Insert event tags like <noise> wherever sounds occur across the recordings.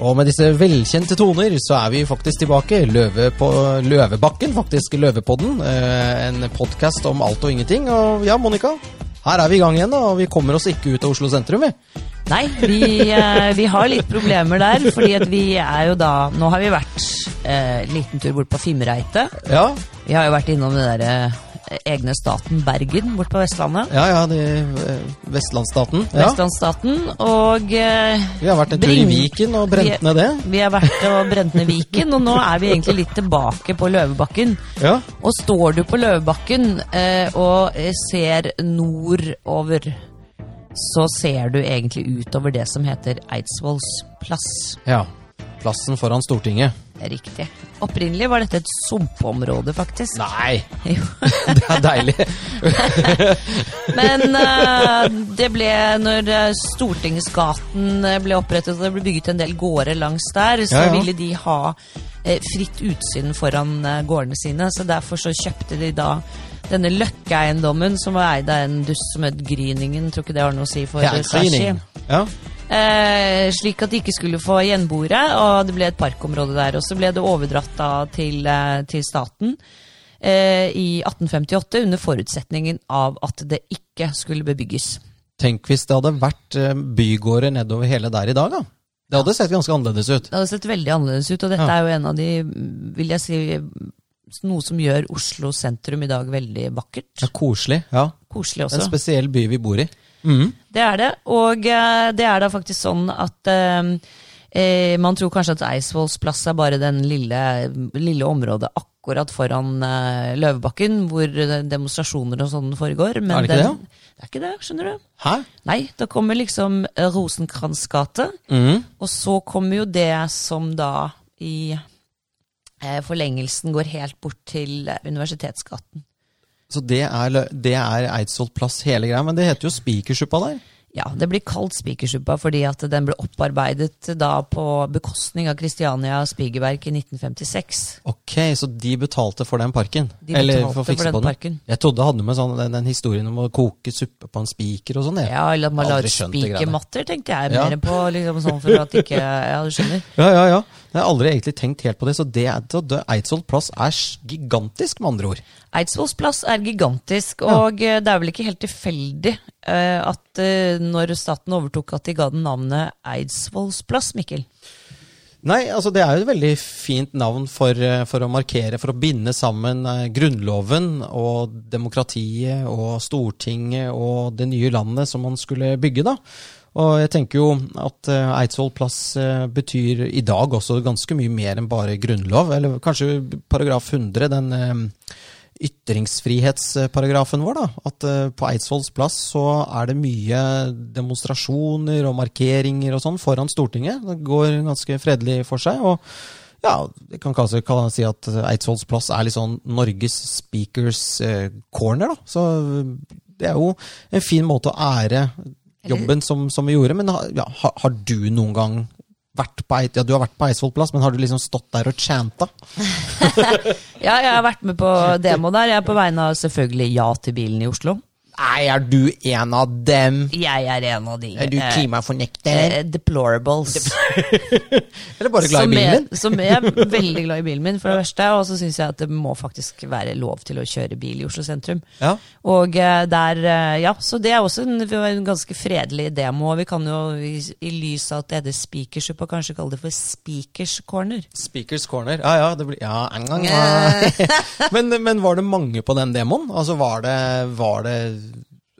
Og med disse velkjente toner så er vi faktisk tilbake. Løve på Løvebakken, faktisk. Løvepodden. Eh, en podkast om alt og ingenting. Og ja, Monica, her er vi i gang igjen, da, og vi kommer oss ikke ut av Oslo sentrum, vi. Nei, vi, eh, vi har litt problemer der, fordi at vi er jo da Nå har vi vært eh, liten tur bort på Fimreite. Ja, Vi har jo vært innom den derre egne staten Bergen bort på Vestlandet. ja, ja de, eh, Vestlandsstaten. Ja. Vestlandsstaten. Og eh, Vi har vært en tur i Viken og brent Vi- ned det. vi har vært og brent ned Viken, og nå er vi egentlig litt tilbake på Løvebakken. Ja. Og står du på Løvebakken eh, og eh, ser nordover, så ser du egentlig utover det som heter Eidsvolls plass. ja. Plassen foran Stortinget. Riktig. Opprinnelig var dette et sumpområde, faktisk. Nei, <laughs> <laughs> det er deilig. <laughs> Men uh, det ble, når eh, Stortingsgaten eh, ble opprettet og det ble bygget en del gårder langs der, så Ja, ja. ville de ha uh, fritt utsyn foran uh, gårdene sine. Så derfor så kjøpte de da denne Løkkeeiendommen, som var eid av en dust som het Gryningen. Tror ikke det har noe å si for Ja, Sashi. Ja. Eh, slik at de ikke skulle få gjenboere, og det ble et parkområde der. Og så ble det overdratt da til, eh, til staten eh, i 1858 under forutsetningen av at det ikke skulle bebygges. Tenk hvis det hadde vært eh, bygårder nedover hele der i dag, da. Det hadde sett ganske annerledes ut. Det hadde sett veldig annerledes ut, og dette Ja. er jo en av de, vil jeg si, noe som gjør Oslo sentrum i dag veldig vakkert. Ja, koselig. Ja. Koselig også. En spesiell by vi bor i. Mhm. Det er det, og eh, det er da faktisk sånn at eh, eh, man tror kanskje at Eidsvolls plass er bare den lille, lille området akkurat foran eh, Løvebakken, hvor eh, demonstrasjoner og sånn foregår. Men Er det ikke den, det er ikke det, skjønner du. Hæ? Nei, da kommer liksom Rosenkrantz gate, mm. og så kommer jo det som da i eh, forlengelsen går helt bort til Universitetsgaten. Så det er, det er Eidsvoll plass hele greia, men det heter jo Spikersuppa der. Ja, det blir kalt Spikersuppa fordi at den ble opparbeidet da på bekostning av Christiania Spigerverk i 1956. Ok, så de betalte for den parken? De Eller for å for fikse den på den? parken. Jeg trodde hadde med sånn, den, den historien om å koke suppe på en spiker og sånn. Ja, eller at man greiene. spikermatter, tenkte jeg Ja. mer på. liksom sånn For at ikke Ja, du skjønner. Ja, ja, ja. Jeg har aldri egentlig tenkt helt på det, så det, det Eidsvoll plass er gigantisk, med andre ord. Eidsvolls plass er gigantisk, og ja. det er vel ikke helt tilfeldig eh, at eh, når staten overtok at de ga den navnet Eidsvollsplass, Mikkel. Nei, altså det er jo et veldig fint navn for, eh, for å markere, for å binde sammen eh, Grunnloven og demokratiet og Stortinget og det nye landet som man skulle bygge, da. Og jeg tenker jo at eh, Eidsvoll plass eh, betyr i dag også ganske mye mer enn bare grunnlov, eller kanskje paragraf 100, den eh, ytringsfrihetsparagrafen vår, da. At eh, på Eidsvolls plass så er det mye demonstrasjoner og markeringer og sånn foran Stortinget. Det går ganske fredelig for seg. og ja, jeg kan kanskje kan si at Eidsvolls plass er litt sånn Norges speakers eh, corner, da. Så det er jo en fin måte å ære jobben som, som vi gjorde. Men ha- ja, har, har du noen gang vært på ja, du har vært på Eidsvoll plass, men har du liksom stått der og chanta? <laughs> Ja, jeg har vært med på demo der. Jeg er på vegne av selvfølgelig Ja til bilen i Oslo. Nei, er du en av dem? Jeg er en av de. Er du eh, klimafornekter? eh, deplorables. <laughs> Eller bare glad i bilen din? Som er <laughs> veldig glad i bilen min, for det verste. Og så syns jeg at det må faktisk være lov til å kjøre bil i Oslo sentrum. Ja. Og eh, der, eh, ja, Så det er også en, en ganske fredelig demo. og Vi kan jo i, i lys av at det heter Speakersup, og kanskje kalle det for Speakers Corner. Speakers corner. Ja, ja, det blir Ja, en gang, ja. <laughs> men, men var det mange på den demoen? Altså, var det, var det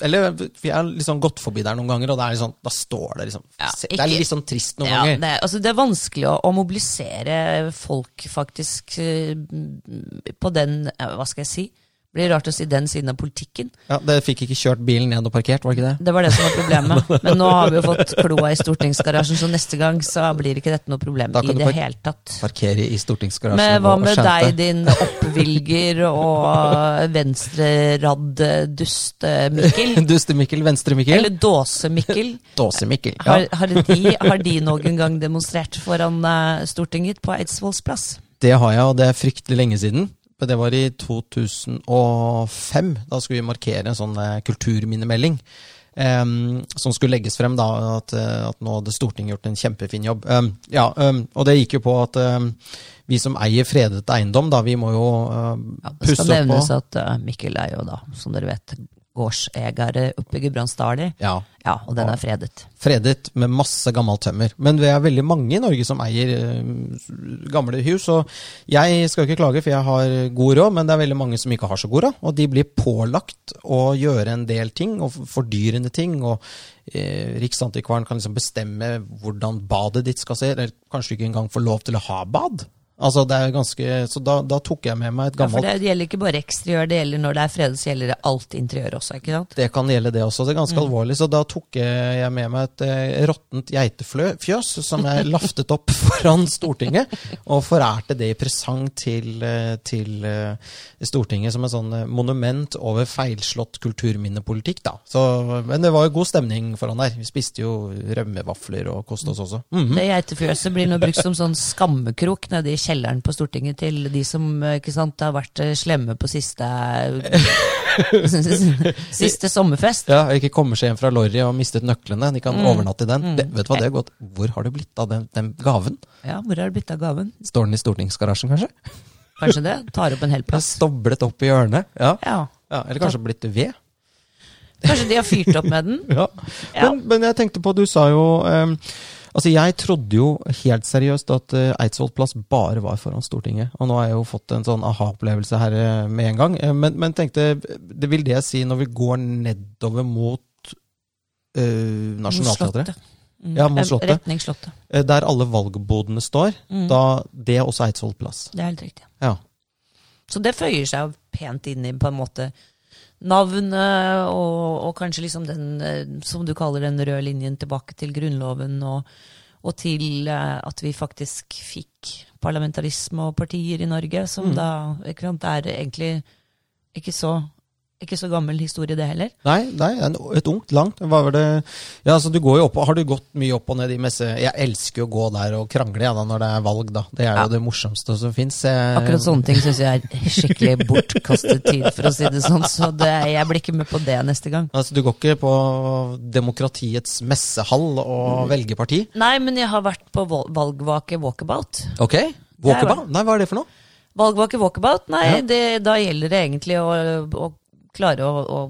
Eller vi har liksom gått forbi der noen ganger, og det liksom, da står det liksom Ja, ikke, Det er litt sånn trist noen Ja, ganger. det, altså det er vanskelig å, å mobilisere folk faktisk eh, på den eh, Hva skal jeg si? Blir rart å si den siden av politikken. Ja, Dere fikk ikke kjørt bilen ned og parkert, var det ikke det? Det var det som var problemet. <laughs> Men nå har vi jo fått kloa i stortingsgarasjen, så neste gang så blir ikke dette noe problem i kan det hele tatt. Parkere i stortingsgarasjen Men hva med deg, din oppvilger og venstreradd-dust-Mikkel? <laughs> Duste-Mikkel, Venstre-Mikkel. Eller Dåse-Mikkel? <laughs> Dåse-Mikkel. Ja. har, de, har de noen gang demonstrert foran eh, Stortinget på Eidsvolls plass? Det har jeg, og det er fryktelig lenge siden. Det var i 2005. Da skulle vi markere en sånn eh, kulturminnemelding. Um, som skulle legges frem, da, at, eh, at nå hadde Stortinget gjort en kjempefin jobb. Um, ja, um, og det gikk jo på at vi som eier fredet eiendom, da, vi må jo em, Ja, det skal nevnes på at uh, Mikkel er jo da, som dere vet, gårdseier oppe i Gudbrandsdalen. ja, Ja, og den er fredet. fredet med masse gammelt tømmer. Men vi er veldig mange i Norge som eier eh, gamle hus. Og jeg skal ikke klage, for jeg har god råd, men det er veldig mange som ikke har så god råd. Og de blir pålagt å gjøre en del ting, og fordyrende ting. Og eh, Riksantikvaren kan liksom bestemme hvordan badet ditt skal se, eller kanskje du ikke engang får lov til å ha bad. Altså det er ganske, Så da, da tok jeg med meg et gammelt Ja, for det gjelder ikke bare eksteriør, det gjelder når det er fredet, så gjelder det alt interiør også, ikke sant? Det kan gjelde det også. Det er ganske Mm. alvorlig. Så da tok jeg med meg et eh, råttent geitefjøs som jeg <laughs> laftet opp foran Stortinget, og forærte det i presang til, eh, til uh, Stortinget som et sånn eh, monument over feilslått kulturminnepolitikk. da. Så, men det var jo god stemning foran der. Vi spiste jo rømmevafler og koste oss også. Mhm. Det geitefjøset blir nå brukt som sånn skammekrok nedi i kjelleren på Stortinget til de som eh, ikke sant, har vært eh, slemme på siste <laughs> Siste sommerfest. Ja, Ikke kommer seg hjem fra Lorry og mistet nøklene. De kan Mm. overnatte i den. Det, vet du hva, det er godt. Hvor har det blitt av den, den gaven? Ja, hvor har det blitt av gaven? Står den i stortingsgarasjen, kanskje? Kanskje det? Tar opp en hel <laughs> plass. Stoblet opp i hjørnet. Ja. Ja. ja eller kanskje blitt ved. Kanskje de har fyrt opp med den? <laughs> Ja. Ja. Men, men jeg tenkte på, du sa jo ehm, Altså, jeg trodde jo helt seriøst at uh, Eidsvoll plass bare var foran Stortinget. Og nå har jeg jo fått en sånn aha-opplevelse her eh, med en gang. Eh, men, men tenkte, det vil det si når vi går nedover mot uh, Nationaltheatret? Mm. Ja, mot Eh, Slottet. Retning Slottet. eh, der alle valgbodene står, Mm. da det er også Eidsvoll plass. Det er helt riktig. Ja. Så det føyer seg jo pent inn i på en måte navnet, og, og kanskje liksom den, eh, som du kaller den røde linjen tilbake til Grunnloven, og, og til eh, at vi faktisk fikk parlamentarisme og partier i Norge, som Mm. da ikke sant, er egentlig ikke så, ikke så gammel historie, det heller. Nei, nei et ungt, langt. Hva var det Ja, altså du går jo opp, Har du gått mye opp og ned i messe... Jeg elsker jo å gå der og krangle ja, da, når det er valg, da. Det er Ja. jo det morsomste som fins. Akkurat sånne ting syns jeg er skikkelig bortkastet tid, for å si det sånn. Så det, jeg blir ikke med på det neste gang. Altså, du går ikke på demokratiets messehall og velger parti? Nei, men jeg har vært på valgvake walkabout. Ok. Walkabout? Nei, hva er det for noe? Valgvake walkabout? Nei, Ja. det, da gjelder det egentlig å, å klare å, å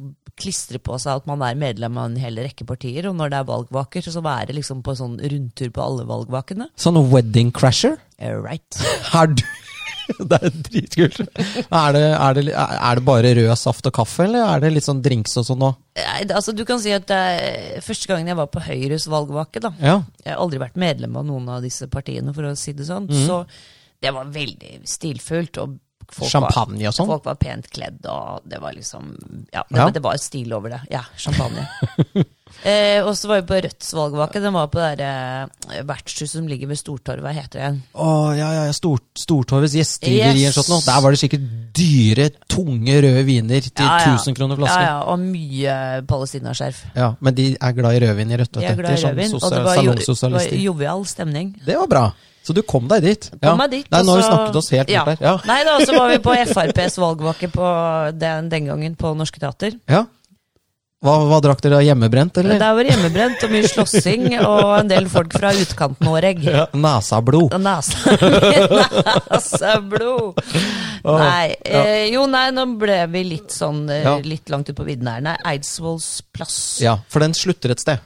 klistre på seg at man er medlem av en hel rekke partier, og når det er valgvaker, så være liksom på sånn rundtur på alle valgvakene. Sånn wedding crasher? Eh, Right. <laughs> Er du <laughs> Det er dritkult. Er det, er, det, er det bare rød saft og kaffe, eller er det litt sånn drinks og sånn òg? Altså, du kan si at det er første gangen jeg var på Høyres valgvake, da. Ja. Jeg har aldri vært medlem av noen av disse partiene, for å si det sånn. Mm. Så det var veldig stilfullt. og folk Champagne og sånn? Folk var pent kledd, og det var liksom Ja, det, Ja. det var stil over det. Ja, champagne. <laughs> eh, og så var vi på Rødts valgvake. Den var på det der, eh, vertshuset som ligger ved Stortorvet. Hva heter det igjen? Oh, ja, ja, ja. Stor, Stortorvets gjestgiveri Yes. eller noe. Der var det sikkert dyre, tunge røde viner til Ja, ja. 1000 kroner flaske. ja, ja, og mye palestinaskjerf. Ja, men de er glad i rødvin i rødt. De er vet glad i Sånn rødvin. Og det var, jo, var jovial stemning. Det var bra. Så du kom deg dit? Kom meg dit. Nei, nå har vi snakket oss helt ja. bort der. Ja. Nei da, så var vi på FrPs valgvake på den, den gangen på Norske Teater. ja. Hva, hva drakk dere? Hjemmebrent, eller? Det var hjemmebrent og mye slåssing og en del folk fra utkanten-Noreg. Ja. Nesablod. Nesablod. <laughs> Nei. Eh, jo, nei, nå ble vi litt sånn eh, Ja. litt langt ut på vidden her. Nei, Eidsvolls plass. Ja, for den slutter et sted.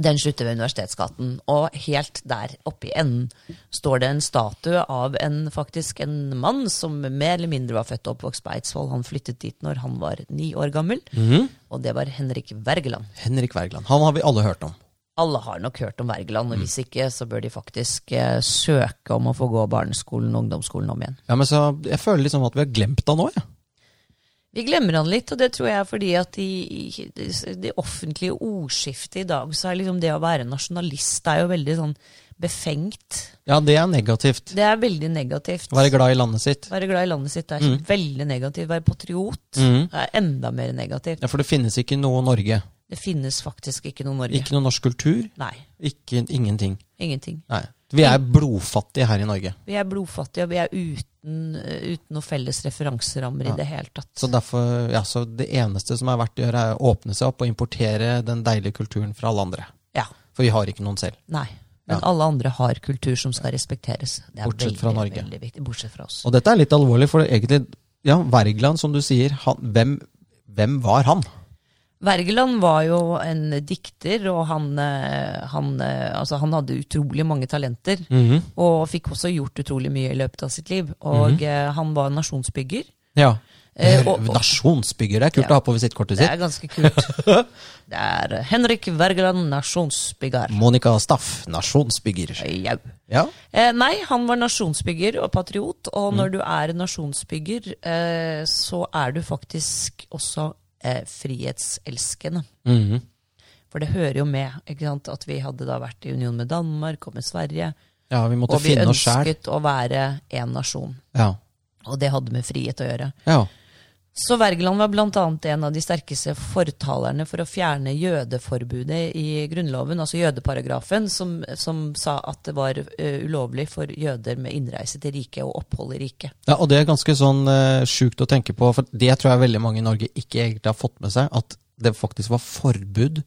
Den slutter ved Universitetsgaten, og helt der oppe i enden står det en statue av en faktisk en mann som mer eller mindre var født og oppvokst på Eidsvoll. Han flyttet dit når han var ni år gammel, og det var Henrik Wergeland. Henrik Wergeland. Han har vi alle hørt om. Alle har nok hørt om Wergeland, og hvis ikke, så bør de faktisk eh, søke om å få gå barneskolen og ungdomsskolen om igjen. Ja, men så Jeg føler liksom at vi har glemt han nå, jeg. Vi glemmer han litt, og det tror jeg er fordi at i det offentlige ordskiftet i dag, så er liksom det å være nasjonalist det er jo veldig sånn befengt. Ja, det er negativt. Det er veldig negativt. Være glad i landet sitt. Være glad i landet sitt er veldig negativt. Være patriot mm. er enda mer negativt. Ja, For det finnes ikke noe Norge. Det finnes faktisk ikke noe Norge. Ikke noe norsk kultur. Nei. Ikke, ingenting. Ingenting. Nei. Vi er blodfattige her i Norge. Vi er blodfattige, og vi er uten, uten noen felles referanserammer Ja. i det hele tatt. Så derfor, ja, så det eneste som er verdt å gjøre, er å åpne seg opp og importere den deilige kulturen fra alle andre. Ja. For vi har ikke noen selv. Nei. Men Ja. alle andre har kultur som skal respekteres. Det er Bortsett fra veldig, Norge. Veldig viktig. Bortsett fra oss. Og dette er litt alvorlig, for egentlig, ja, Wergeland, som du sier, han, hvem, hvem var han? Wergeland var jo en dikter, og han, eh, han, eh, altså han hadde utrolig mange talenter. Og fikk også gjort utrolig mye i løpet av sitt liv. Og eh, han var nasjonsbygger. Ja. Eh, og- og- Nasjonsbygger, det er kult Ja. å ha på visittkortet Det sitt. er ganske kult. <laughs> Det er Henrik Wergeland, nasjonsbygger. Monica Staff, nasjonsbygger. Jau. Ja. Eh, nei, han var nasjonsbygger og patriot, Mm. og når du er nasjonsbygger, eh, så er du faktisk også eh, frihetselskende. Mhm. For det hører jo med at vi hadde da vært i union med Danmark og med Sverige, ja, vi og vi ønsket å være én nasjon. Ja. Og det hadde med frihet å gjøre. ja. Så Wergeland var bl.a. en av de sterkeste fortalerne for å fjerne jødeforbudet i Grunnloven, altså jødeparagrafen, som, som sa at det var uh, ulovlig for jøder med innreise til riket og opphold i riket. Ja, og det er ganske sånn uh, sjukt å tenke på, for det tror jeg veldig mange i Norge ikke egentlig har fått med seg, at det faktisk var forbud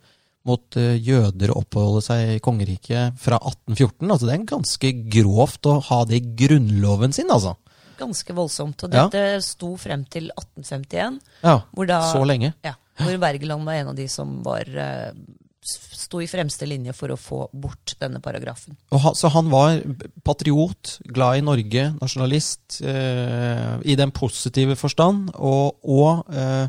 mot eh, jøder å oppholde seg i kongeriket fra 1814. Altså det er ganske grovt å ha det i grunnloven sin, altså. Ganske voldsomt. Og Ja. dette sto frem til 1851, Ja, da, så lenge. ja, hvor Wergeland var en av de som var, eh, sto i fremste linje for å få bort denne paragrafen. Og ha, så han var patriot, glad i Norge, nasjonalist, eh, i den positive forstand, og, og eh,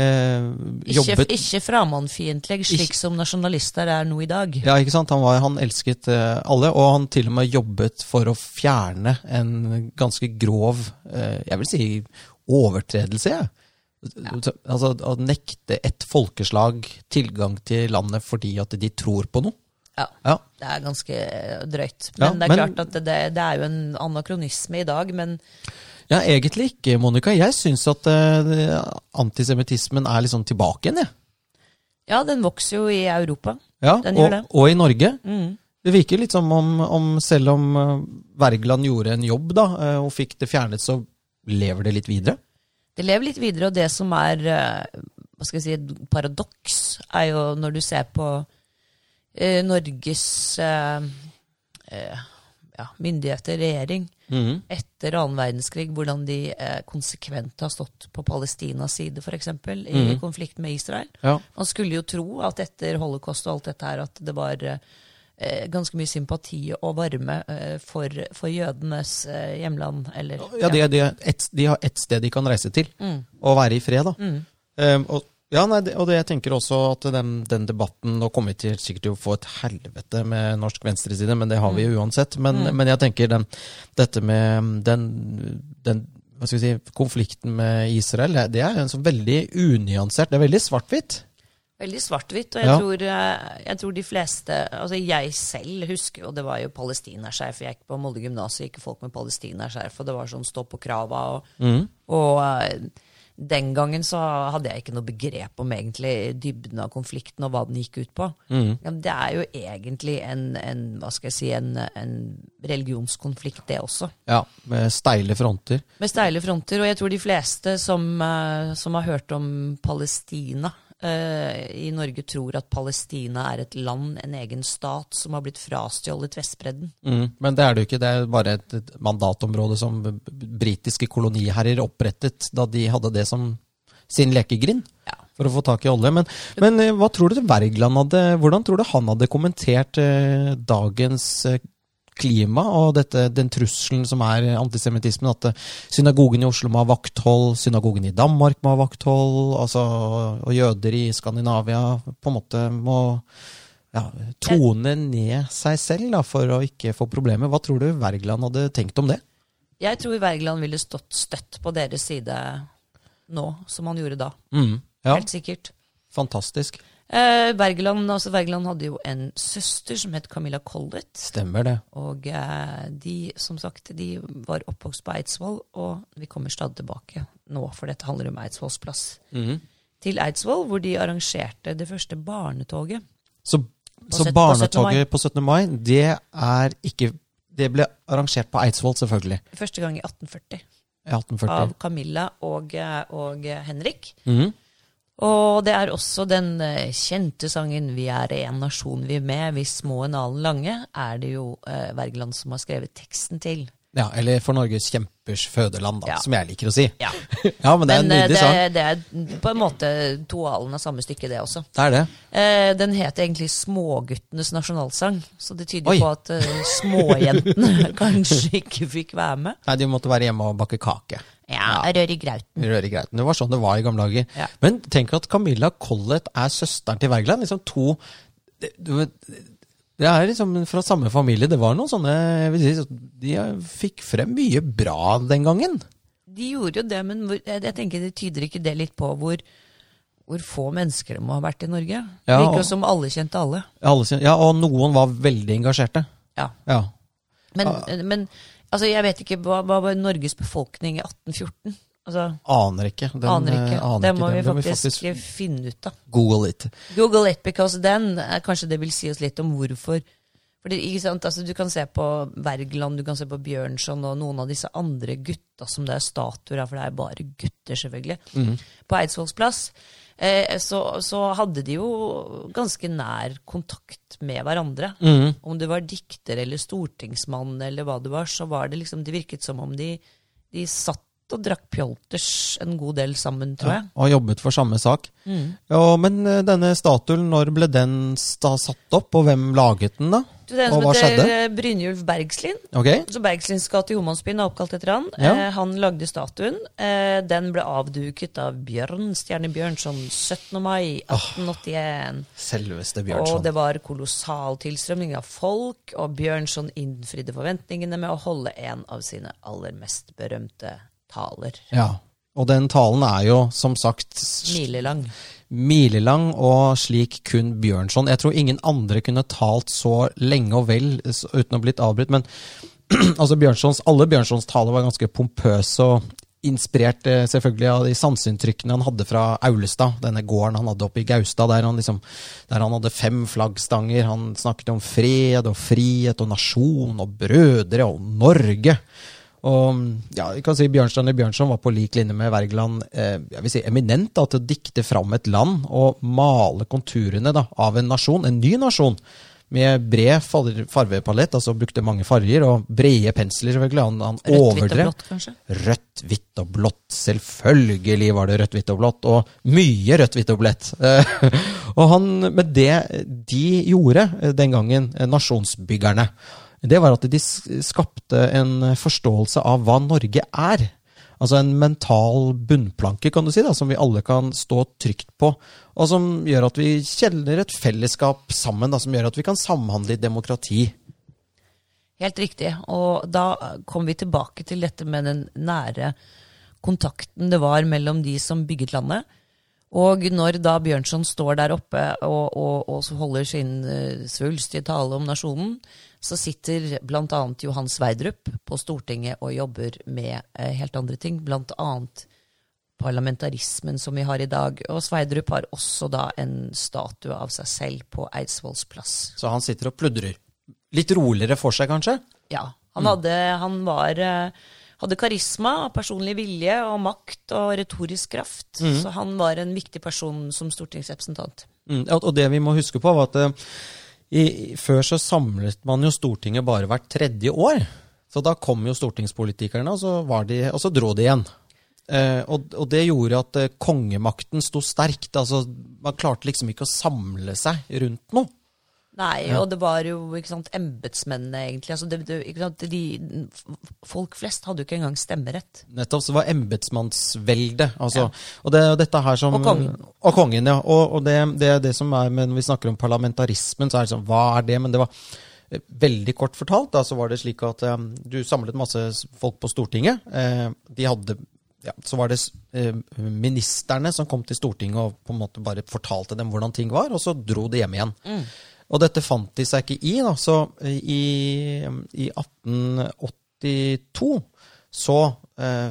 eh, Ikke, ikke framandfiendtlig, slik Ikke- som nasjonalister er nå i dag. Ja, ikke sant? Han, var, han elsket eh, alle, og han til og med jobbet for å fjerne en ganske grov, eh, jeg vil si, overtredelse. jeg. Ja. Altså å nekte et folkeslag tilgang til landet fordi at de tror på noe. Ja. Ja, Det er ganske drøyt. drøyt. Ja, Men det er men- klart at det, det, det er jo en anakronisme i dag, men ja egentlig ikke, Monica. Jeg syns at uh, antisemittismen er litt sånn tilbake igjen, jeg. ja, den vokser jo i Europa. Ja, og, og i Norge. Mm. Det virker litt som om, om selv om eh, Wergeland gjorde en jobb da, eh, og fikk det fjernet, så lever det litt videre. Det lever litt videre, og det som er eh, hva skal jeg si, et paradoks, er jo når du ser på eh, Norges eh, eh, ja, myndigheter, regjering, Mhm. etter annen verdenskrig, hvordan de eh, konsekvent har stått på Palestinas side, f.eks., i konflikt konflikten med Israel. Ja. Man skulle jo tro at etter holocaust og alt dette her, at det var eh, ganske mye sympati og varme eh, for, for jødenes eh, hjemland, eller Ja, de, de, er et, de har ett sted de kan reise til, Mm. og være i fred. da. Mm. Um, og, ja, nei, det, og det, jeg tenker også at den, den debatten Nå kommer vi til sikkert til å få et helvete med norsk venstreside, men det har vi jo uansett. Men, Mm. men jeg tenker den, dette med den, den si, konflikten med Israel, det, er en sånn veldig unyansert Det er veldig svart-hvitt. Veldig svart-hvitt, og jeg, Ja. tror, eh, jeg tror de fleste Altså, jeg selv husker jo det var jo palestinaskjerf. Jeg gikk på Molde gymnas og gikk folk med palestinaskjerf, og det var sånn stå på krava. Og, Mm. og eh, den gangen så hadde jeg ikke noe begrep om egentlig dybden av konflikten og hva den gikk ut på. Mm. Ja, det er jo egentlig en, en hva skal jeg si, en, en religionskonflikt, det også. Ja, med steile fronter. Med steile fronter, og jeg tror de fleste som, eh, som har hørt om Palestina eh, i Norge, tror at Palestina er et land, en egen stat, som har blitt frastjålet Vestbredden. Mm. Men det er det jo ikke. Det er bare et, et mandatområde som britiske koloniherrer opprettet da de hadde det som sin lekegrind. Ja. For å få tak i olje. Men, men eh, hva tror du Wergeland hadde Hvordan tror du han hadde kommentert eh, dagens eh, klima og dette, den trusselen som er antisemittismen? At eh, synagogen i Oslo må ha vakthold, synagogen i Danmark må ha vakthold, altså, og jøder i Skandinavia på en måte må ja, tone ned seg selv da, for å ikke få problemer. Hva tror du Wergeland hadde tenkt om det? Jeg tror Wergeland ville stått støtt på deres side nå, som han gjorde da. Ja, Helt sikkert. fantastisk. Eh, Bergeland, altså Bergeland, hadde jo en søster som het Camilla Collett. Stemmer det. Og eh, de, som sagt, de var oppvokst på Eidsvoll, og vi kommer stadig tilbake nå, for dette handler om Eidsvolls plass. til Eidsvoll, hvor de arrangerte det første barnetoget. Så, så set- på 17. mai. barnetoget på 17. mai, det er ikke Det ble arrangert på Eidsvoll, selvfølgelig. Første gang i 1840 I 1840. av Camilla og, eh, og Henrik. Henrik. Mhm. Og det er også den eh, kjente sangen 'Vi er en nasjon, vi er med', 'Vi små nalen lange, er det jo eh, Wergeland som har skrevet teksten til. Ja, eller For Norges kjempers fødeland, da, Ja. som jeg liker å si. Ja. <laughs> ja, men det er en Men en nydelig sang. det, det er på en måte to av samme stykke, det også. Det er det. Eh, den het egentlig Småguttenes nasjonalsang, så det tyder Oi. på at eh, småjentene <laughs> kanskje ikke fikk være med. Nei, De måtte være hjemme og bake kake. Ja, rør i grauten. Rør i greiten. Det var sånn det var i gamle dager. Ja. Men tenk at Camilla Collett er søsteren til Wergeland. Liksom to det, det er liksom fra samme familie. Det var noen sånne jeg vil si, De fikk frem mye bra den gangen. De gjorde jo det, men jeg, tenker det tyder ikke det litt på hvor, hvor få mennesker det må ha vært i Norge? Ja, Virker jo som alle kjente alle. Alle, ja, Og noen var veldig engasjerte. Ja. Ja. Men, men altså, jeg vet ikke, hva, hva var Norges befolkning i 1814? Altså, Aner ikke. Den, aner ikke. eh, aner det ikke. må Den vi faktisk, finne ut av. Google it. Google it, because then kanskje det vil si oss litt om hvorfor. Fordi, altså, Du kan se på Wergeland, du kan se på Bjørnson og noen av disse andre gutta som det er statuer av, for det er bare gutter, selvfølgelig. Mhm. På Eidsvolls plass eh, så, så hadde de jo ganske nær kontakt med hverandre. Mhm. Om du var dikter eller stortingsmann eller hva du var, så var det liksom, det virket som om de, de satt og drakk pjolters en god del sammen, tror Ja, jeg. og jobbet for samme sak. Mm. Ja, men eh, denne statuen, når ble den satt opp, og hvem laget den, da? Du, det er en Og hva heter skjedde? eh, Brynjulf Bergslin. Ok? Så Bergslins gate i Homansbyen er oppkalt etter han. Ja. Eh, han lagde statuen. Eh, den ble avduket av Bjørn Stjerne Bjørnson 17. mai 1881. Selveste Og det var kolossal tilstrømning av folk, og Bjørnson innfridde forventningene med å holde en av sine aller mest berømte taler. Ja. Og den talen er jo, som sagt, Milelang. milelang, og slik kun Bjørnson. Jeg tror ingen andre kunne talt så lenge og vel uten å blitt avbrutt, men <clears throat> altså Bjørnsons, alle Bjørnsons taler var ganske pompøse og inspirert eh, selvfølgelig av de sanseinntrykkene han hadde fra Aulestad, denne gården han hadde oppe i Gaustad, der han, liksom, der han hadde fem flaggstanger. Han snakket om fred og frihet og nasjon og brødre og Norge. Og ja, vi kan si Bjørnstjerne Bjørnson var på lik linje med Wergeland eh, jeg vil si eminent da, til å dikte fram et land og male konturene da, av en nasjon, en ny nasjon, med bred fargepalett, farvepalett, altså brukte mange farger, og brede pensler, selvfølgelig. Han, han Rødt, hvitt og overdrev. blått, kanskje? Rødt, hvitt og blått. Selvfølgelig var det rødt, hvitt og blått, og mye rødt, hvitt og blått. Eh, <laughs> og han, med det de gjorde eh, den gangen, eh, nasjonsbyggerne, det var at de skapte en forståelse av hva Norge er. Altså en mental bunnplanke, kan du si, da, som vi alle kan stå trygt på. Og som gjør at vi kjenner et fellesskap sammen, da, som gjør at vi kan samhandle i demokrati. Helt riktig. Og da kom vi tilbake til dette med den nære kontakten det var mellom de som bygget landet. Og når da Bjørnson står der oppe og, og, og holder sin uh, svulstige tale om nasjonen, så sitter bl.a. Johan Sverdrup på Stortinget og jobber med eh, helt andre ting. Annet parlamentarismen som vi har i dag. Og Sverdrup har også da en statue av seg selv på Eidsvolls plass. Så han sitter og pludrer. Litt roligere for seg, kanskje? Ja. Han, hadde, han var, eh, hadde karisma, personlig vilje og makt og retorisk kraft. Så han var en viktig person som stortingsrepresentant. Mm, og og det vi må huske på, var at eh, i, før så samlet man jo Stortinget bare hvert tredje år. Så da kom jo stortingspolitikerne, og så, de, og så dro de igjen. Eh, og, og det gjorde at eh, kongemakten sto sterkt. Altså, man klarte liksom ikke å samle seg rundt noe. Nei, og det var jo ikke sant, embetsmennene, egentlig. Altså, det, det, ikke sant, de, folk flest hadde jo ikke engang stemmerett. Nettopp, så det var embetsmannsvelde. Altså, Og det jo dette her som Og kongen. Og kongen, ja. Og, og det, det det som er, men når vi snakker om parlamentarismen, så er det sånn, hva er det? Men det var eh, veldig kort fortalt, da, så var det slik at um, du samlet masse folk på Stortinget. Uh, de hadde ja, Så var det eh, ministerne som kom til Stortinget og på en måte bare fortalte dem hvordan ting var, og så dro de hjem igjen. Og dette fant de seg ikke i, da. Så i, i 1882 så eh,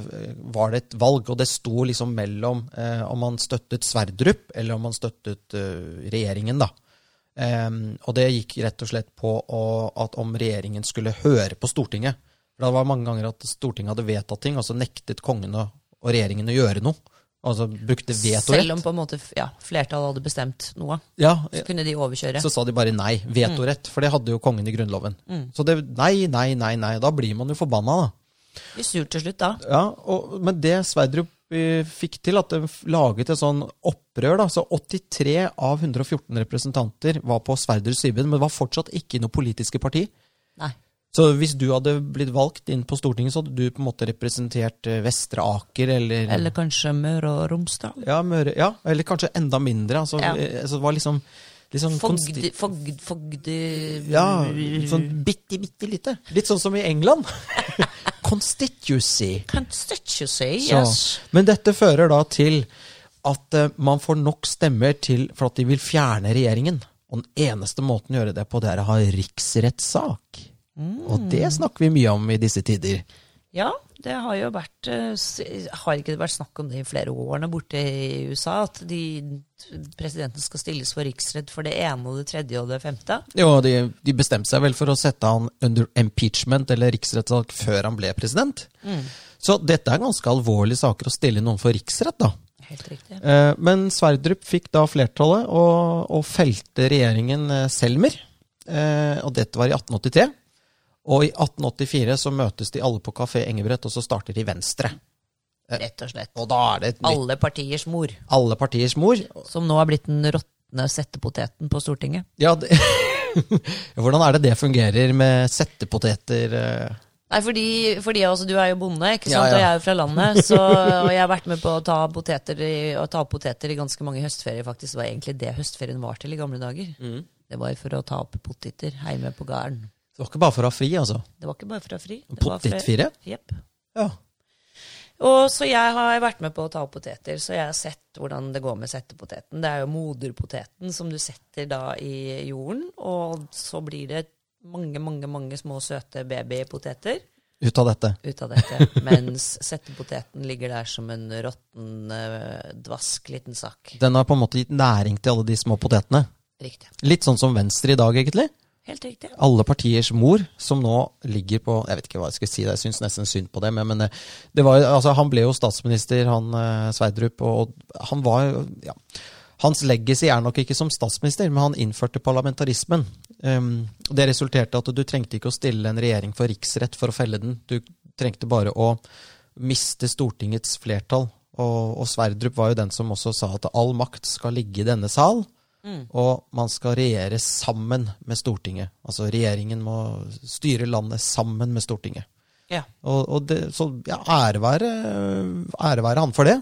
var det et valg, og det sto liksom mellom eh, om man støttet Sverdrup eller om man støttet eh, regjeringen, da. Em, og det gikk rett og slett på å, at om regjeringen skulle høre på Stortinget. For det var mange ganger at Stortinget hadde vedtatt ting, og så nektet kongen og, og regjeringen å gjøre noe. Altså brukte vetorett. Selv om på en måte ja, flertallet hadde bestemt noe, Ja, så kunne de overkjøre. så sa de bare nei. Vetorett. For det hadde jo kongen i Grunnloven. Så det nei, nei, nei, nei. Da blir man jo forbanna, da. De sur til slutt da. Ja, og, Men det Sverdrup eh, fikk til, at de laget et sånn opprør da, så 83 av 114 representanter var på Sverdrups side, men det var fortsatt ikke noe politiske parti. Nei. Så hvis du hadde blitt valgt inn på Stortinget, så hadde du på en måte representert eh, Vestre Aker, eller, Eller kanskje Møre og Romsdal. ja, Møre, ja, eller kanskje enda mindre. Altså, Ja. eh, altså det var liksom, liksom Fogd, fogd, fogd Ja, sånn bitte, bitte lite. Litt sånn som i England. <laughs> Constituency. Constituency, Så, yes. Men dette fører da til at uh, man får nok stemmer til for at de vil fjerne regjeringen. Og den eneste måten å gjøre det på, det er å ha riksrettssak. Og det snakker vi mye om i disse tider. Ja, det har jo vært eh, Har ikke det vært snakk om det i flere årene borte i USA? At de presidenten skal stilles for riksrett for det ene og det tredje og det femte? Jo, de, de bestemte seg vel for å sette han under impeachment eller riksrettssak før han ble president. Så dette er ganske alvorlige saker å stille noen for riksrett, da. Helt riktig. Eh, Men Sverdrup fikk da flertallet og, og felte regjeringen eh, Selmer. Og dette var i 1883. Og i 1884 så møtes de alle på Kafé Engebrett, og så starter de Venstre. Rett og slett. Og da er det et nytt, Alle partiers mor. alle partiers mor. Som nå har blitt den råtne settepoteten på Stortinget. Ja, det, <laughs> Hvordan er det det fungerer med settepoteter? eh? Nei, fordi, fordi altså, du er jo bonde, ikke Ja, sant? ja. og jeg er jo fra landet. Så, <laughs> og jeg har vært med på å ta poteter i, å ta opp poteter i ganske mange høstferier. faktisk. Det var egentlig det høstferien var til i gamle dager. Mm. Det var for å ta opp poteter hjemme på gården. Det var ikke bare for å ha fri, altså. Det var ikke bare for å ha fri. Potetfire? Jepp. Ja. Og så jeg har vært med på å ta opp poteter, så jeg har sett hvordan det går med settepoteten. Det er jo moderpoteten som du setter da i jorden, og så blir det mange, mange, mange små søte babypoteter Ut av dette. ut av dette, mens settepoteten ligger der som en råtten, eh, dvask liten sak. Den har på en måte gitt næring til alle de små potetene. Riktig. Litt sånn som Venstre i dag, egentlig. Helt riktig. alle partiers mor, som nå ligger på Jeg vet ikke hva jeg skal si, jeg syns nesten synd på det, men, men eh, det var, altså, han ble jo statsminister, han eh, Sverdrup, og han var ja, Hans legacy er nok ikke som statsminister, men han innførte parlamentarismen. Um, det resulterte at du trengte ikke å stille en regjering for riksrett for å felle den. Du trengte bare å miste Stortingets flertall. Og, og Sverdrup var jo den som også sa at all makt skal ligge i denne sal. Og man skal regjere sammen med Stortinget. Altså regjeringen må styre landet sammen med Stortinget. Ja. Og, og det, så ja, ære være, han for det.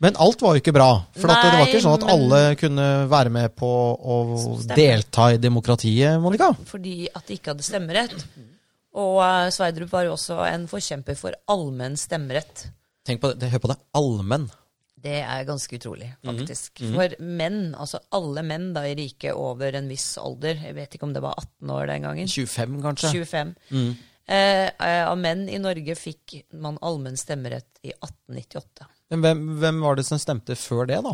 Men alt var jo ikke bra. For at det var ikke sånn at men- alle kunne være med på å delta i demokratiet, Monica. Fordi at de ikke hadde stemmerett. Og eh, Sverdrup var jo også en forkjemper for allmenn stemmerett. Tenk på det, Hør på det. Allmenn. Det er ganske utrolig, Mhm. faktisk. For menn, altså alle menn da i riket over en viss alder, jeg vet ikke om det var 18 år den gangen, 25, kanskje. 25, Mm. eh, eh, av menn i Norge fikk man allmenn stemmerett i 1898. Men hvem, hvem var det som stemte før det, da?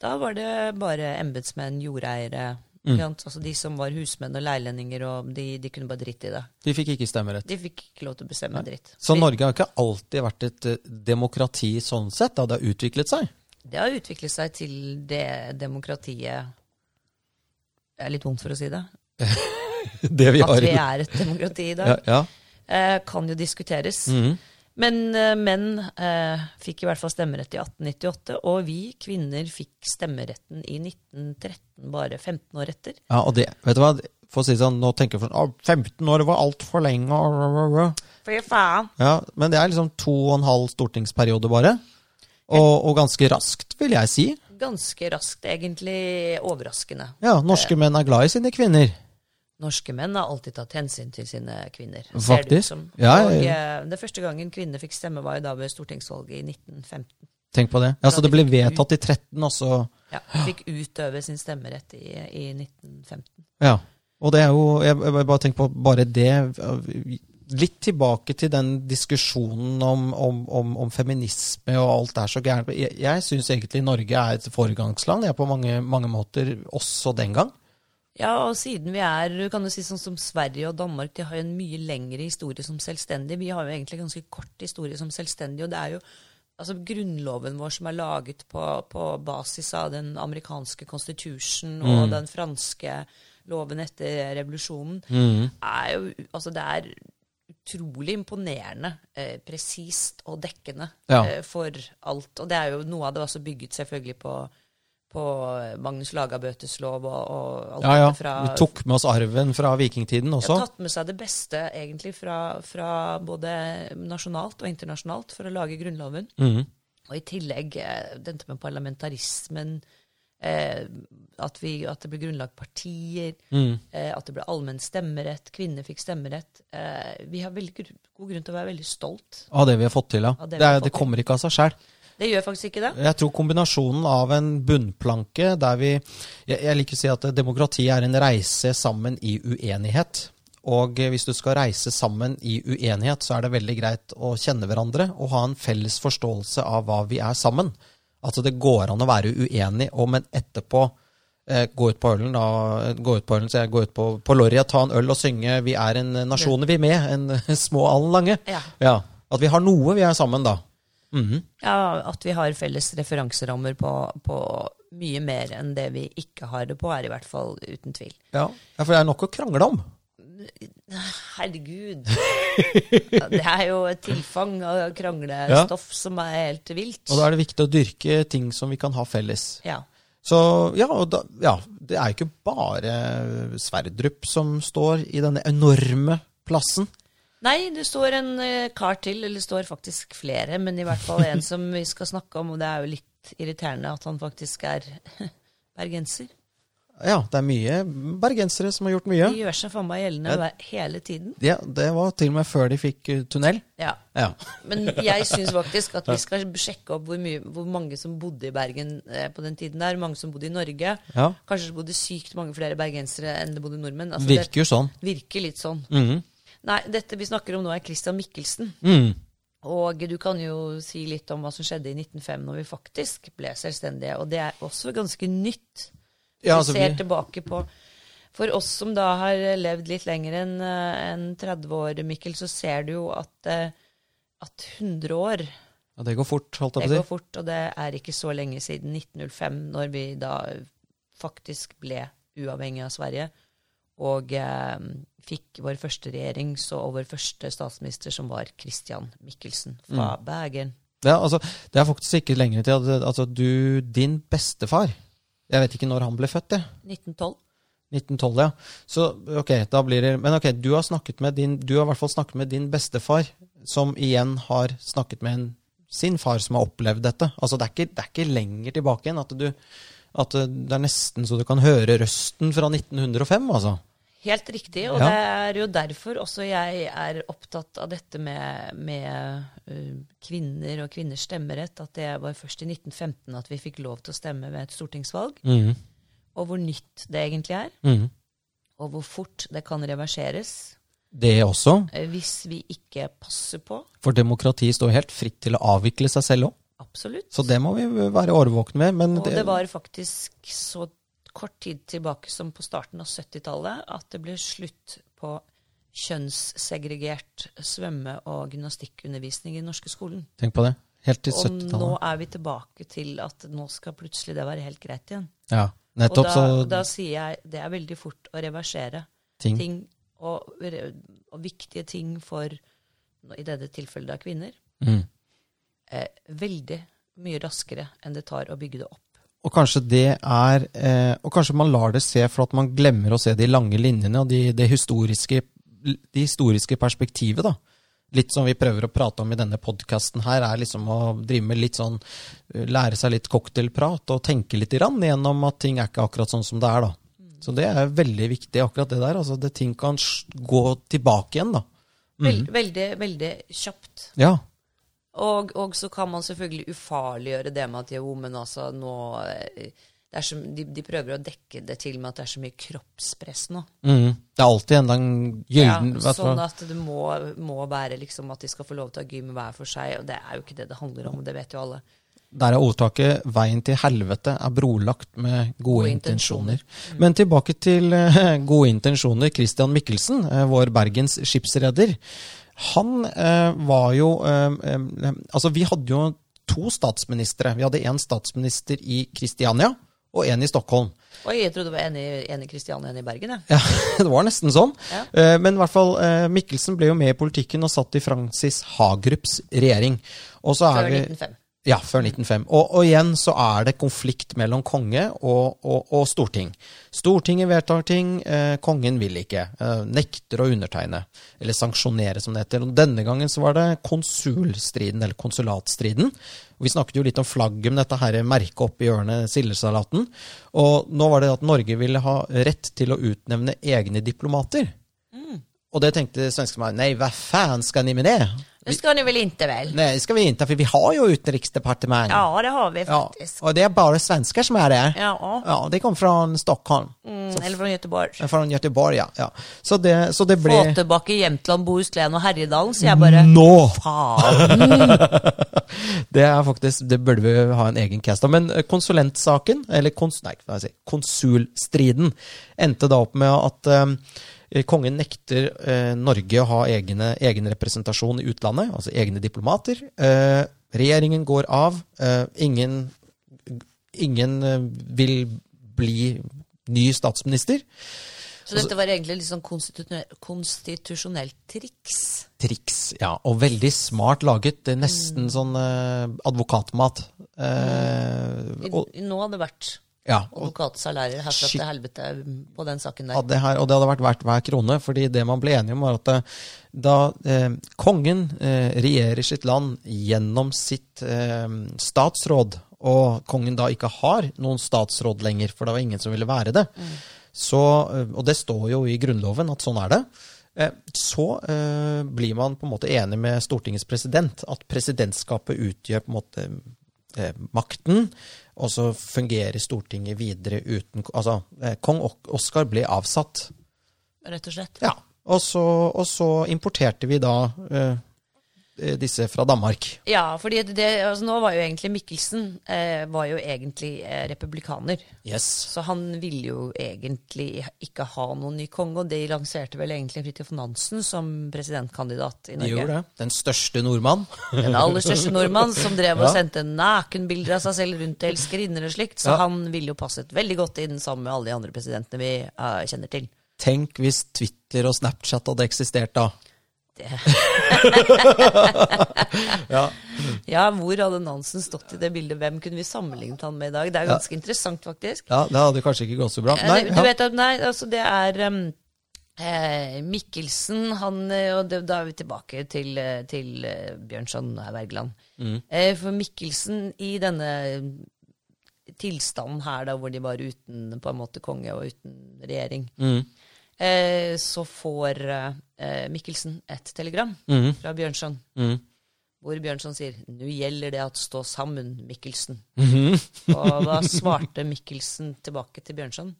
Da var det bare embetsmenn, jordeiere, Mm. altså de som var husmenn og leilendinger, og de, de kunne bare drite i det. De fikk ikke stemmerett. De fikk ikke lov til å bestemme dritt. Så Norge har ikke alltid vært et eh, demokrati sånn sett, da det har utviklet seg. Det har utviklet seg til det demokratiet Det er litt vondt for å si det. <laughs> Det vi At vi er et demokrati i dag, ja. eh, kan jo diskuteres. Mhm. Men eh, menn eh, fikk i hvert fall stemmerett i 1898, og vi kvinner fikk stemmeretten i 1913, bare 15 år etter. ja, og det, vet du hva, for å si det sånn, nå tenker jeg sånn, 15 år var altfor lenge, og- og- og- og». Fy faen! ja, men det er liksom to og en halv stortingsperiode bare, og, og ganske raskt, vil jeg si. Ganske raskt, egentlig overraskende. Ja, norske menn er glad i sine kvinner. Norske menn har alltid tatt hensyn til sine kvinner. ser det Faktisk. som. Ja, og ja, eh, det første gangen kvinner fikk stemme, var jo da ved stortingsvalget i 1915. Tenk på det. Ja, så det ble vedtatt i 13 også. Ja, Fikk utøve sin stemmerett i, i 1915. Ja, og det er jo, jeg, jeg bare tenker på bare det, litt tilbake til den diskusjonen om, om, om, om feminisme og alt er så gærent. Jeg, jeg syns egentlig Norge er et foregangsland jeg, på mange, mange måter, også den gang. Ja, og siden vi er kan du si sånn som Sverige og Danmark, de har jo en mye lengre historie som selvstendig. Vi har jo egentlig ganske kort historie som selvstendig, og det er jo altså grunnloven vår som er laget på, på basis av den amerikanske constitution og den franske loven etter revolusjonen, er jo altså det er utrolig imponerende, eh, presist og dekkende Ja. eh, for alt. Og det er jo noe av det også bygget selvfølgelig på, på Magnus Lagabøtes lov og, og alt Ja, ja. fra Vi tok med oss arven fra vikingtiden også. også. har tatt med seg det beste egentlig fra, fra både nasjonalt og internasjonalt for å lage Grunnloven. Mm. Og i tillegg eh, dette med parlamentarismen, eh, at, vi, at det ble grunnlagt partier, Mm. eh, at det ble allmenn stemmerett, kvinner fikk stemmerett. Eh, vi har veldig god grunn til å være veldig stolt. Av det vi har fått til, ja. Det Det, er, det kommer ikke av seg sjøl. Det gjør faktisk ikke det. Jeg tror kombinasjonen av en bunnplanke der vi Jeg, jeg liker å si at demokrati er en reise sammen i uenighet. Og hvis du skal reise sammen i uenighet, så er det veldig greit å kjenne hverandre og ha en felles forståelse av hva vi er sammen. Altså det går an å være uenig, og men etterpå eh, gå ut på ølen, da, gå ut på ølen, så jeg går ut på, på Lorry, ta en øl og synge 'Vi er en nasjon, vi med', en <laughs> små Allen Lange. Ja. Ja, At vi har noe vi er sammen, da. Mhm. ja, at vi har felles referanserammer på, på mye mer enn det vi ikke har det på, er i hvert fall uten tvil. ja. ja, for det er nok å krangle om. Herregud. Ja, det er jo et tilfang av kranglestoff som er helt vilt. Og da er det viktig å dyrke ting som vi kan ha felles. Ja. Så ja, da, ja det er jo ikke bare Sverdrup som står i denne enorme plassen. Nei, det står en eh, kar til, eller det står faktisk flere, men i hvert fall en <laughs> som vi skal snakke om, og det er jo litt irriterende at han faktisk er <laughs> bergenser. Ja, det er mye bergensere som har gjort mye. De gjør seg faen meg gjeldende hele tiden. Ja, det var til og med før de fikk eh, tunnel. Ja. Ja. <laughs> Men jeg syns faktisk at vi skal sjekke opp hvor, mye, hvor mange som bodde i Bergen eh, på den tiden der. Mange som bodde i Norge. ja. Kanskje det bodde sykt mange flere bergensere enn det bodde nordmenn. Altså, Virker jo sånn. virker litt sånn. Mhm. Nei, dette vi snakker om nå er Christian Michelsen. Mm. Og du kan jo si litt om hva som skjedde i 1905, når vi faktisk ble selvstendige. Og det er også ganske nytt. Ja, altså, vi ser tilbake på For oss som da har levd litt lenger enn en 30 år, Mikkel, så ser du jo at, eh, at 100 år ja, det går fort, holdt jeg på å går fort, og det er ikke så lenge siden 1905, når vi da faktisk ble uavhengig av Sverige. Og eh, fikk vår første regjering så, og vår første statsminister, som var Christian Michelsen fra Mm. Bergen. Ja, altså, det er faktisk ikke lenger til at altså, du, din bestefar Jeg vet ikke når han ble født, jeg. 1912. 1912, ja. Så ok, da blir det Men ok, du har snakket med din Du har i hvert fall snakket med din bestefar, som igjen har snakket med en, sin far som har opplevd dette. Altså, det er ikke, det er ikke lenger tilbake enn at du At det er nesten så du kan høre røsten fra 1905, altså. Helt riktig, og Ja. det er jo derfor også jeg er opptatt av dette med, med uh, kvinner og kvinners stemmerett. At det var først i 1915 at vi fikk lov til å stemme ved et stortingsvalg. Mm. Og hvor nytt det egentlig er. Mm. Og hvor fort det kan reverseres Det også. hvis vi ikke passer på. For demokrati står helt fritt til å avvikle seg selv òg. Absolutt. Så det må vi være årvåkne med. Men og det var faktisk så kort tid tilbake som på starten av 70-tallet at det ble slutt på kjønnssegregert svømme- og gymnastikkundervisning i den norske skolen. Tenk på det. Helt til Og nå er vi tilbake til at nå skal plutselig det være helt greit igjen. Ja, Og nettopp. da, Så da sier jeg det er veldig fort å reversere ting ting, og, og viktige ting for, i dette tilfellet da kvinner, mm. eh, veldig mye raskere enn det tar å bygge det opp. Og kanskje det er eh, Og kanskje man lar det se for at man glemmer å se de lange linjene og de, det historiske, de historiske perspektivet, da. Litt som vi prøver å prate om i denne podkasten her, er liksom å drive med litt sånn eh, Lære seg litt cocktailprat og tenke litt gjennom at ting er ikke akkurat sånn som det er, da. Så det er veldig viktig, akkurat det der. Altså, det ting kan gå tilbake igjen, da. Vel, veldig, veldig kjapt. Ja. Og, og så kan man selvfølgelig ufarliggjøre det med at de er women. altså nå eh, er så, de, de prøver å dekke det til med at det er så mye kroppspress nå. Mm. Det er alltid en en gylden Ja, sånn at det må, må være liksom at de skal få lov til å ha gym hver for seg, og det er jo ikke det det handler om, det vet jo alle. Der er ordtaket 'veien til helvete er brolagt med gode, Gode intensjoner'. intensjoner. Men tilbake til eh, gode intensjoner. Christian Mikkelsen, eh, vår Bergens skipsredder. Han eh, var jo eh, eh, Altså, vi hadde jo to statsministre. Vi hadde én statsminister i Kristiania og én i Stockholm. Oi, jeg trodde det var en i, i Kristiania og en i Bergen, jeg. Ja, <laughs> det var nesten sånn. Ja. Eh, Men i hvert fall, Mikkelsen ble jo med i politikken og satt i Francis Hagerups regjering. Og så er vi, 1905. Ja, før 1905. Og, og igjen så er det konflikt mellom konge og, og, og storting. Stortinget vedtar ting, eh, kongen vil ikke. Eh, nekter å undertegne. Eller sanksjonere, som det heter. Og denne gangen så var det konsulstriden, eller konsulatstriden. Vi snakket jo litt om flagget med dette her merket oppi hjørnet, sildesalaten. Og nå var det at Norge ville ha rett til å utnevne egne diplomater. Og det tenkte svenskene nei, hva faen skal ni med det? Det skal ni väl inte väl? Nej, det ska vi inte, för vi har ju utrikesdepartement. Ja, det har vi Ja, faktiskt. och det är bara svenskar som är där. Ja, Ja, det kom från Stockholm. mm, eller från Göteborg. Från Göteborg, ja. ja. Så det, så det Få tillbaka Jämtland, Bohuslän og Herjedalen, så jeg bare Nå! Faen! <laughs> Det er faktisk, det burde vi ha en egen cast. Men eh, konsulentsaken, eller kons, si, konsulstriden, endte da opp med at eh, kongen nekter eh, Norge å ha egne, egen representasjon i utlandet, altså egne diplomater. Eh, regjeringen går av. Eh, ingen ingen eh, vil bli ny statsminister. Så dette var egentlig litt sånn konstitusjonelt, konstitusjonelt triks. Triks, ja. Og veldig smart laget. Nesten sånn eh, advokatmat. Eh, og, I- Nå hadde det vært ja, og, advokatsalærer herfra til helvete på den saken der. det her, og det hadde vært verdt hver krone, fordi det man ble enige om, var at eh, da eh, kongen eh, regjerer sitt land gjennom sitt eh, statsråd, og kongen da ikke har noen statsråd lenger, for det var ingen som ville være det, så, eh, og det står jo i Grunnloven at sånn er det, eh, så blir man på en måte enig med Stortingets president, at presidentskapet utgjør på en måte makten, og så fungerer Stortinget videre uten Altså, eh, kong Oskar ble avsatt. Rett og slett. Ja. Og så, og så importerte vi da eh, eh, disse fra Danmark. Ja, fordi altså, nå var jo egentlig Mikkelsen eh, var jo egentlig eh, republikaner. Yes. Så han ville jo egentlig ikke ha noen ny konge, og de lanserte vel egentlig Fridtjof Nansen som presidentkandidat i De Norge. gjorde det. Den største nordmann. Den aller største nordmann som drev og <laughs> Ja. sendte nakenbilder av seg selv rundt til elskerinner og slikt. Så Ja. han ville jo passet veldig godt inn sammen med alle de andre presidentene vi uh, kjenner til. Tenk hvis Twitter og Snapchat hadde eksistert da. Det. <laughs> Ja. Ja, hvor hadde Nansen stått i det bildet? Hvem kunne vi sammenlignet han med i dag? Det er ganske interessant, faktisk. ja, det hadde kanskje ikke gått så bra. Eh, Nei, du ja. vet at, nei, altså det er um, eh, Mikkelsen, han eh, Og det, da er vi tilbake til, til eh, Bjørnson Wergeland. Mm. Eh, for Mikkelsen i denne tilstanden her, da, hvor de var uten på en måte konge og uten regjering, Mm. Eh, så får eh, Mikkelsen et telegram Mm. fra Bjørnson. Mm. Hvor Bjørnson sier 'Nå gjelder det at stå sammen, Mikkelsen'. -hmm. Og hva svarte Mikkelsen tilbake til Bjørnson?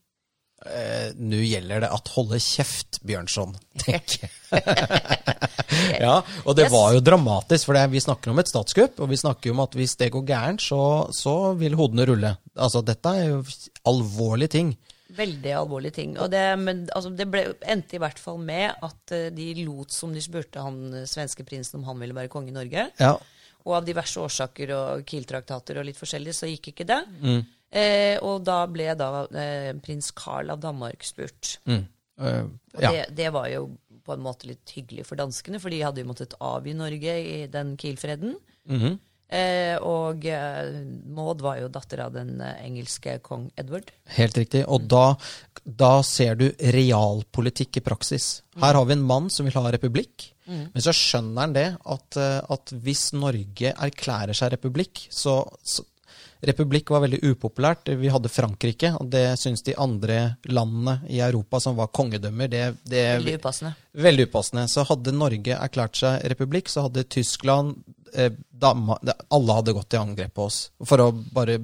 Uh, Nå gjelder det at holde kjeft, Bjørnson, tenker jeg. <laughs> ja, og det Yes. var jo dramatisk, for det, vi snakker om et statskupp, og vi snakker om at hvis det går gærent, så, så vil hodene rulle. Altså, dette er jo alvorlige ting. Veldig alvorlige ting. Og det, men, altså, det ble, endte i hvert fall med at eh, de lot som de spurte han eh, svenske prinsen om han ville være konge i Norge. Ja. Og av diverse årsaker og Kiel-traktater og litt forskjellig, så gikk ikke det. Mm. Eh, og da ble da eh, prins Carl av Danmark spurt. Mm. Og ja. det, det var jo på en måte litt hyggelig for danskene, for de hadde jo måttet avgi Norge i den Kiel-freden. Mhm. Eh, og eh, Maud var jo datter av den eh, engelske kong Edward. Helt riktig. Og da, da ser du realpolitikk i praksis. Her har vi en mann som vil ha republikk, men så skjønner han det at, eh, at hvis Norge erklærer seg republikk, så, så Republikk var veldig upopulært. Vi hadde Frankrike, og det syns de andre landene i Europa som var kongedømmer, det, det Veldig upassende. Veldig upassende. Så hadde Norge erklært seg republikk, så hadde Tyskland eh, Danmark, Alle hadde gått til angrep på oss. For å bare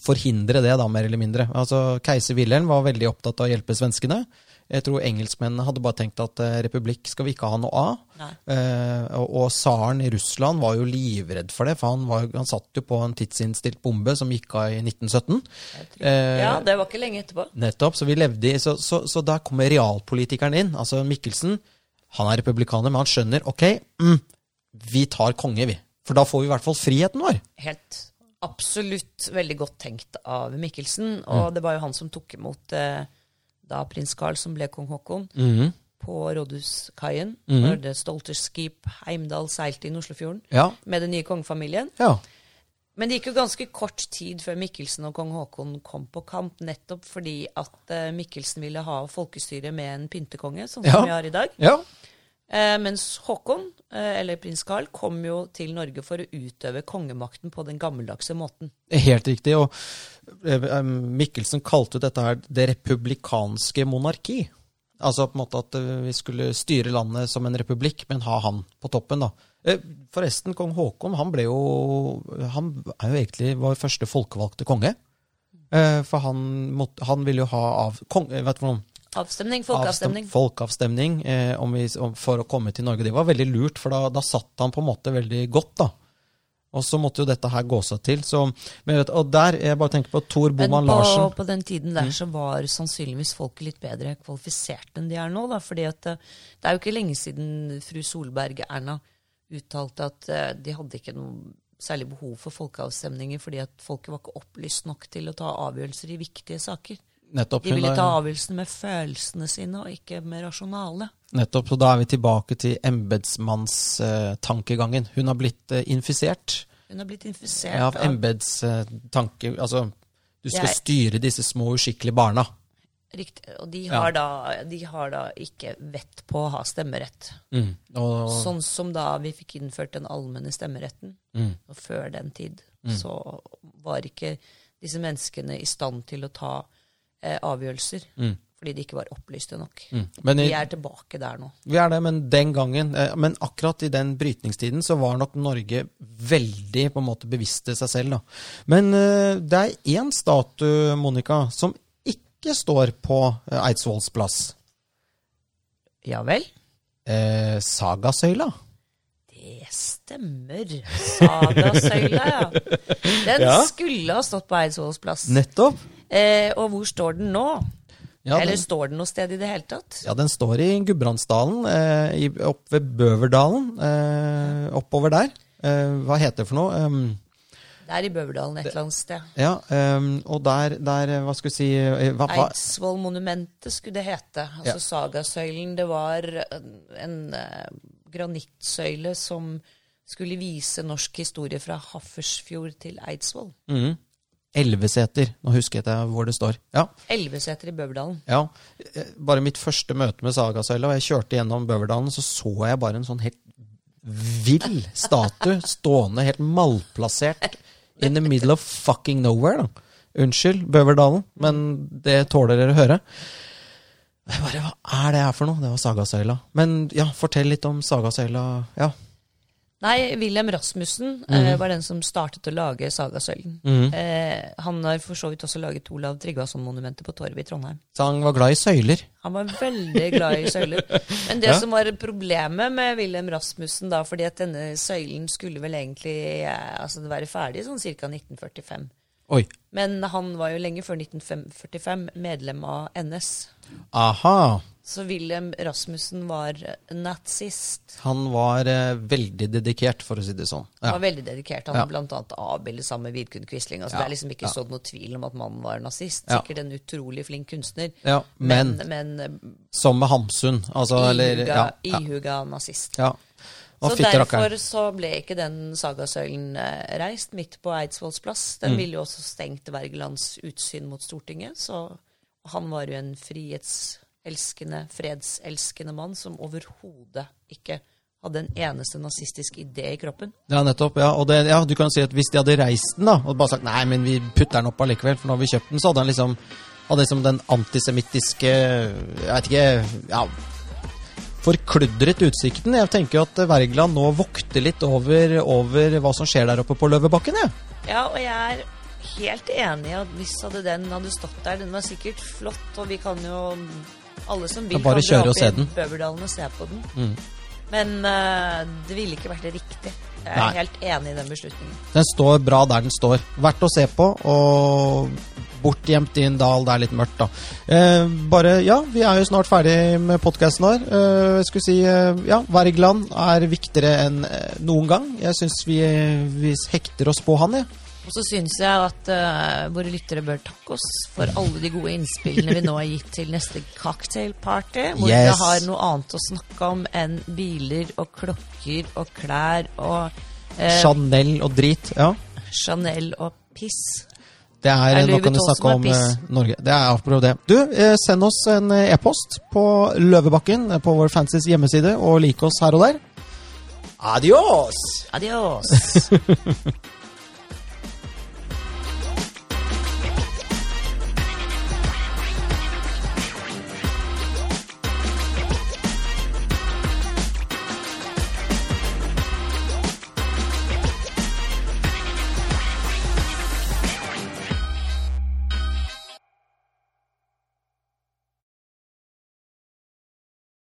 forhindre det, da, mer eller mindre. Altså, Keiser Wilhelm var veldig opptatt av å hjelpe svenskene. Jeg tror engelskmennene hadde bare tenkt at eh, republikk skal vi ikke ha noe av. Eh, og og tsaren i Russland var jo livredd for det, for han, var, han satt jo på en tidsinnstilt bombe som gikk av i 1917. Eh, Ja, det var ikke lenge etterpå. Nettopp. Så vi levde i Så, så, så der kommer realpolitikeren inn. Altså Mikkelsen. Han er republikaner, men han skjønner ok, mm, vi tar konge, vi. For da får vi i hvert fall friheten vår. Helt absolutt veldig godt tenkt av Mikkelsen. Mm. Og det var jo han som tok imot eh, da prins Carl, som ble kong Haakon, Mhm. på rådhuskaien. Mhm. Når det Stolterskip Heimdal seilte inn Oslofjorden Ja. med den nye kongefamilien. ja. Men det gikk jo ganske kort tid før Mikkelsen og kong Haakon kom på kamp, nettopp fordi at eh, Mikkelsen ville ha folkestyre med en pyntekonge, sånn Ja. som vi har i dag. Ja. Eh, mens Håkon, eh, eller prins Carl, kom jo til Norge for å utøve kongemakten på den gammeldagse måten. Helt riktig. Og eh, Mikkelsen kalte jo dette her det republikanske monarki. Altså på en måte at eh, vi skulle styre landet som en republikk, men ha han på toppen, da. Eh, Forresten, kong Haakon han ble jo Han er jo egentlig vår første folkevalgte konge. Eh, For han, måtte, han ville jo ha av kong, eh, vet du hva folkeavstemning. Avstem- folkeavstemning. Eh, om vi, om, for å komme til Norge. Det var veldig lurt, for da, da satt han på en måte veldig godt, da. Og så måtte jo dette her gå seg til. Så, men vet, og der, jeg bare tenker på Tor Boman Larsen. Men på den tiden der så var sannsynligvis folket litt bedre kvalifisert enn de er nå. Da, fordi at eh, det er jo ikke lenge siden fru Solberg Erna uttalte at eh, de hadde ikke noe særlig behov for folkeavstemninger fordi at folket var ikke opplyst nok til å ta avgjørelser i viktige saker. Nettopp, De ville ta avgjørelsen med følelsene sine, og ikke med rasjonale. nettopp, så da er vi tilbake til embetsmannstankegangen. hun har blitt eh, infisert Hun har blitt infisert av av embetstanke... Altså, du skal Jeg- styre disse små uskikkelige barna. Riktig. Og de Ja. har, da, de har da ikke vett på å ha stemmerett. Mm. Og, Sånn som da vi fikk innført den allmenne stemmeretten. mm. Og før den tid så var ikke disse menneskene i stand til å ta eh, avgjørelser. Mm. Fordi de ikke var opplyste nok. Mm. I, Vi er tilbake der nå. Vi er det, men den gangen eh, Men akkurat i den brytningstiden så var nok Norge veldig på en måte bevisste seg selv. da. Men eh, det er én statue, Monica, som ikke står på eh, Eidsvolls plass. Ja vel? Eh, Sagasøyla. Det stemmer. Sagasøyla, ja. <laughs> Den Ja. skulle ha stått på Eidsvolls plass. Nettopp. Eh, og hvor står den nå? Ja, Eller står den noe sted i det hele tatt? ja, den står i Gudbrandsdalen, eh, oppe opp ved Bøverdalen. Eh, oppover der. Eh, hva heter det for noe? Um, Det er i Bøverdalen et eller annet sted. ja, um, og der, der eh, Hva skal vi si eh, Eidsvollmonumentet skulle det hete. Altså Ja. Sagasøylen. Det var en, en eh, granittsøyle som skulle vise norsk historie fra Haffersfjord til Eidsvoll. Mhm. Elveseter. Nå husker jeg hvor det står. Ja, Elveseter i Bøverdalen. ja. Eh, Bare mitt første møte med Sagasøyla, og jeg kjørte gjennom Bøverdalen, så så jeg bare en sånn helt vill statue <laughs> stående helt malplassert in the middle of fucking nowhere. da. Unnskyld, Bøverdalen, men det tåler dere å høre. Jeg bare, Hva er det her for noe? Det var Sagasøyla. Men ja, fortell litt om Sagasøyla. Ja. Nei, William Rasmussen eh, var den som startet å lage Sagasølven. Mm. Eh, han har for så vidt også laget Olav Tryggvason-monumentet på Torvet i Trondheim. Så han var glad i søyler. Han var veldig glad i søyler. Men det Ja. som var problemet med William Rasmussen, da, fordi at denne søylen skulle vel egentlig eh, altså være ferdig sånn ca. 1945. Oi. Men han var jo lenge før 1945 medlem av NS. Aha. Så Wilhelm Rasmussen var nazist. Han var eh, veldig dedikert, for å si det sånn. Han Ja. var veldig dedikert. Han Ja. har annet avbildet sammen med Vidkun Quisling. Altså, Ja, Det er liksom ikke ja. sånn noe tvil om at mannen var nazist. Sikkert en utrolig flink kunstner. ja, men, men, men eh, som med Hamsun. Altså, ihuga, ihuga nazist. Så derfor så ble ikke den sagasøylen eh, reist midt på Eidsvolls plass. Den Mm. ville jo også stengt Wergelands utsyn mot Stortinget. Så han var jo en frihetselskende, fredselskende mann som overhodet ikke hadde en eneste nazistisk idé i kroppen. Ja, nettopp. ja, og det, ja, Du kan si at hvis de hadde reist den da, og bare sagt nei, men vi putter den opp allikevel, for nå har vi kjøpt den, så hadde han liksom hadde liksom den antisemittiske Jeg vet ikke ja, Forkludret utsikten. Jeg tenker at Wergeland nå vokter litt over, over hva som skjer der oppe på Løvebakken. Ja. Ja, og jeg er helt enig i at hvis hadde den hadde stått der Den var sikkert flott, og vi kan jo Alle som vil, Kan dra opp se i den. Bøverdalen og se på den. Mm. Men uh, det ville ikke vært det riktig. Jeg er Nei. helt enig i den beslutningen. Den står bra der den står. Verdt å se på, og bortgjemt i en dal det er litt mørkt, da. Eh, bare, ja, vi er jo snart ferdig med podkasten vår. Eh, jeg skulle si, eh, ja, Wergeland er viktigere enn eh, noen gang. Jeg syns vi, vi hekter oss på han, jeg. Og så syns jeg at uh, våre lyttere bør takke oss for alle de gode innspillene vi nå har gitt til neste cocktailparty, hvor Yes. vi har noe annet å snakke om enn biler og klokker og klær og uh, Chanel og drit. Ja. Chanel og piss. Det er, Nå kan du snakke om eh, Norge. Det er apropos det. Du, send oss en e-post på Løvebakken på vår Fancies hjemmeside, og lik oss her og der. Adios! Adios! <laughs>